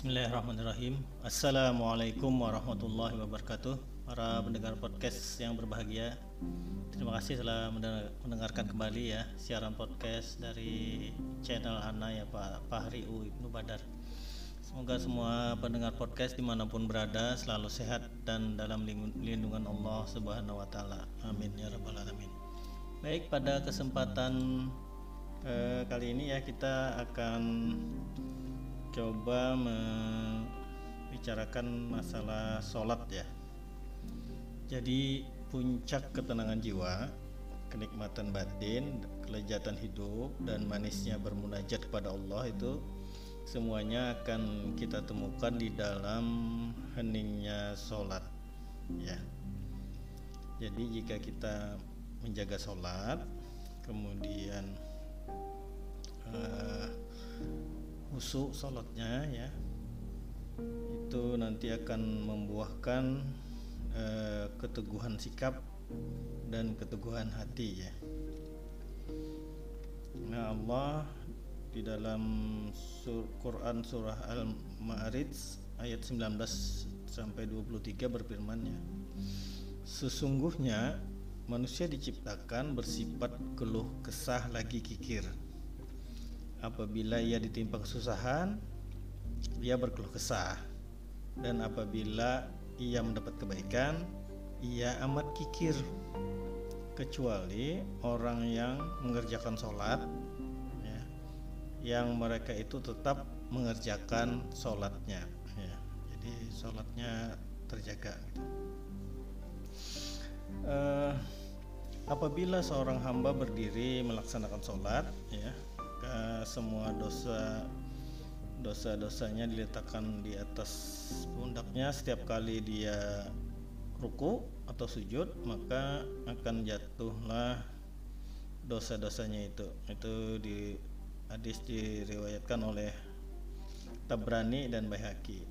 Bismillahirrahmanirrahim. Assalamualaikum warahmatullahi wabarakatuh. Para pendengar podcast yang berbahagia Terima kasih telah mendengarkan kembali ya Siaran podcast dari channel Ana ya Pak Fahri U Ibnu Badar. Semoga semua pendengar podcast di mana pun berada Selalu sehat dan dalam lindungan Allah subhanahu wa ta'ala. Amin ya rabbal alamin. Baik pada kesempatan eh, kali ini ya kita akan coba membicarakan masalah sholat ya. Jadi puncak ketenangan jiwa kenikmatan batin kelezatan hidup dan manisnya bermunajat kepada Allah itu semuanya akan kita temukan di dalam heningnya sholat ya. Jadi jika kita menjaga sholat kemudian uh, khusyuk sholatnya ya. Itu nanti akan membuahkan eh, keteguhan sikap dan keteguhan hati ya. Nah Allah di dalam sur Quran surah Al-Ma'arij ayat 19 sampai 23 berfirman ya. Sesungguhnya manusia diciptakan bersifat keluh kesah lagi kikir apabila ia ditimpa kesusahan ia berkeluh kesah dan apabila ia mendapat kebaikan ia amat kikir kecuali orang yang mengerjakan sholat ya, yang mereka itu tetap mengerjakan sholatnya ya. jadi sholatnya terjaga gitu. uh, apabila seorang hamba berdiri melaksanakan sholat ya maka semua dosa dosa-dosanya diletakkan di atas pundaknya. Setiap kali dia ruku atau sujud maka akan jatuhlah dosa-dosanya itu. Itu di hadis diriwayatkan oleh Tabrani dan Baihaqi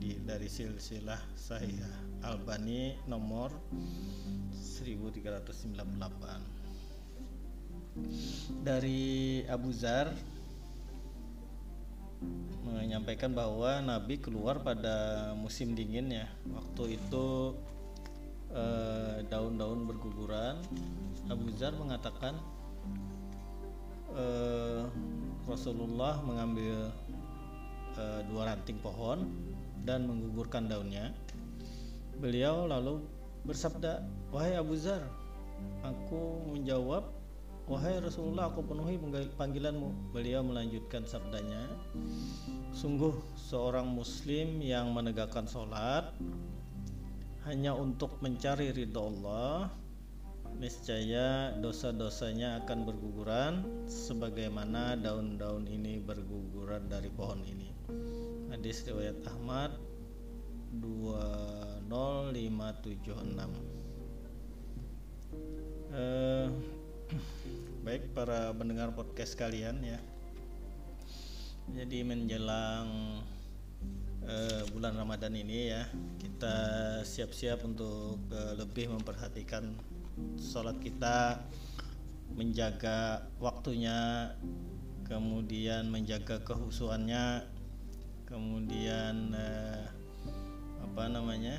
di dari silsilah Sahih Albani nomor 1398 dari Abu Zar menyampaikan bahwa Nabi keluar pada musim dingin ya. Waktu itu eh, daun-daun eh, berguguran. Abu Zar mengatakan eh, Rasulullah mengambil eh, dua ranting pohon dan menggugurkan daunnya. Beliau lalu bersabda wahai Abu Zar aku menjawab Wahai Rasulullah aku penuhi panggilanmu. Beliau melanjutkan sabdanya. Sungguh seorang muslim yang menegakkan sholat Hanya untuk mencari ridho Allah Niscaya dosa-dosanya akan berguguran Sebagaimana daun-daun ini berguguran dari pohon ini. Hadis riwayat Ahmad 20576 Uh, Baik para pendengar podcast kalian ya. Jadi menjelang uh, bulan Ramadan ini ya, kita siap-siap untuk uh, lebih memperhatikan sholat kita, menjaga waktunya, kemudian menjaga kehusuannya, kemudian uh, apa namanya?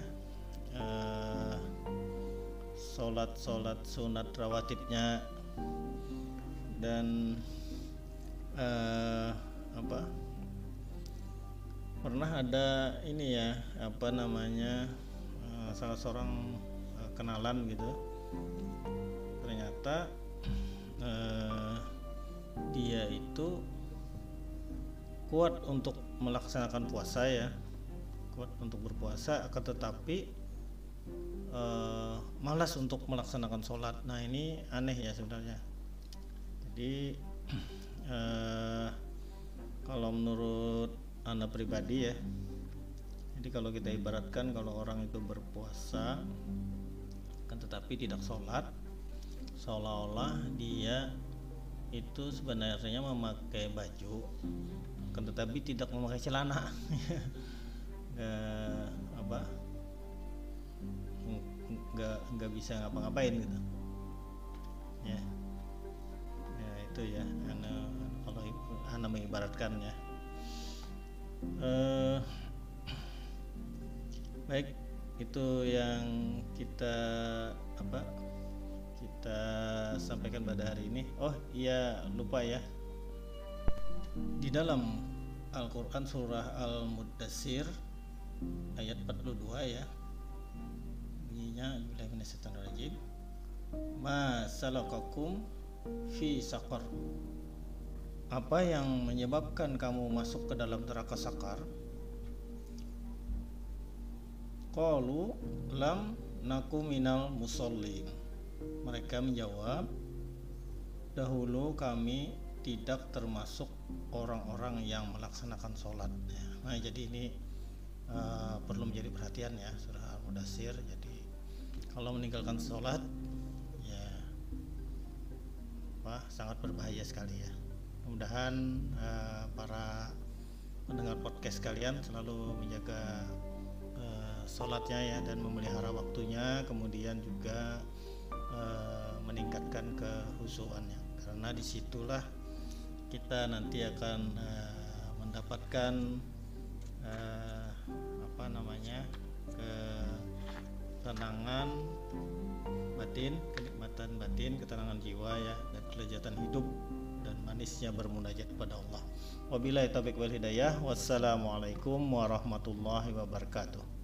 Uh, sholat-sholat sunat rawatibnya dan uh, apa? Pernah ada ini ya apa namanya uh, salah seorang uh, kenalan gitu. Ternyata uh, dia itu kuat untuk melaksanakan puasa ya. Kuat untuk berpuasa akan tetapi uh, malas untuk melaksanakan sholat. Nah ini aneh ya sebenarnya. Jadi eh, kalau menurut anda pribadi ya jadi kalau kita ibaratkan kalau orang itu berpuasa kan tetapi tidak sholat seolah-olah dia itu sebenarnya memakai baju kan tetapi tidak memakai celana. Nggak apa nggak nggak bisa ngapa-ngapain gitu. Ya. Itu ya anu, kalau anu mengibaratkan ya. Uh, baik itu yang kita apa kita sampaikan pada hari ini. Oh iya lupa ya. Di dalam Al-Quran surah Al-Muddassir ayat 42 ya bunyinya rajim ma salakakum fi saqar. Apa yang menyebabkan kamu masuk ke dalam neraka sakar qalu lam naku minal musallin. Mereka menjawab dahulu kami tidak termasuk orang-orang yang melaksanakan sholat. Nah jadi ini uh, perlu menjadi perhatian ya surah al-mudasir jadi kalau meninggalkan sholat ya wah sangat berbahaya sekali ya. Mudah-mudahan uh, para pendengar podcast kalian selalu menjaga uh, sholatnya ya dan memelihara waktunya kemudian juga uh, meningkatkan kehusuannya. Karena di situlah kita nanti akan uh, mendapatkan uh, apa namanya ketenangan batin, kenikmatan batin, ketenangan jiwa ya dan kelezatan hidup dan manisnya bermunajat kepada Allah. Wabillahi taufiq wal hidayah. Wassalamualaikum warahmatullahi wabarakatuh.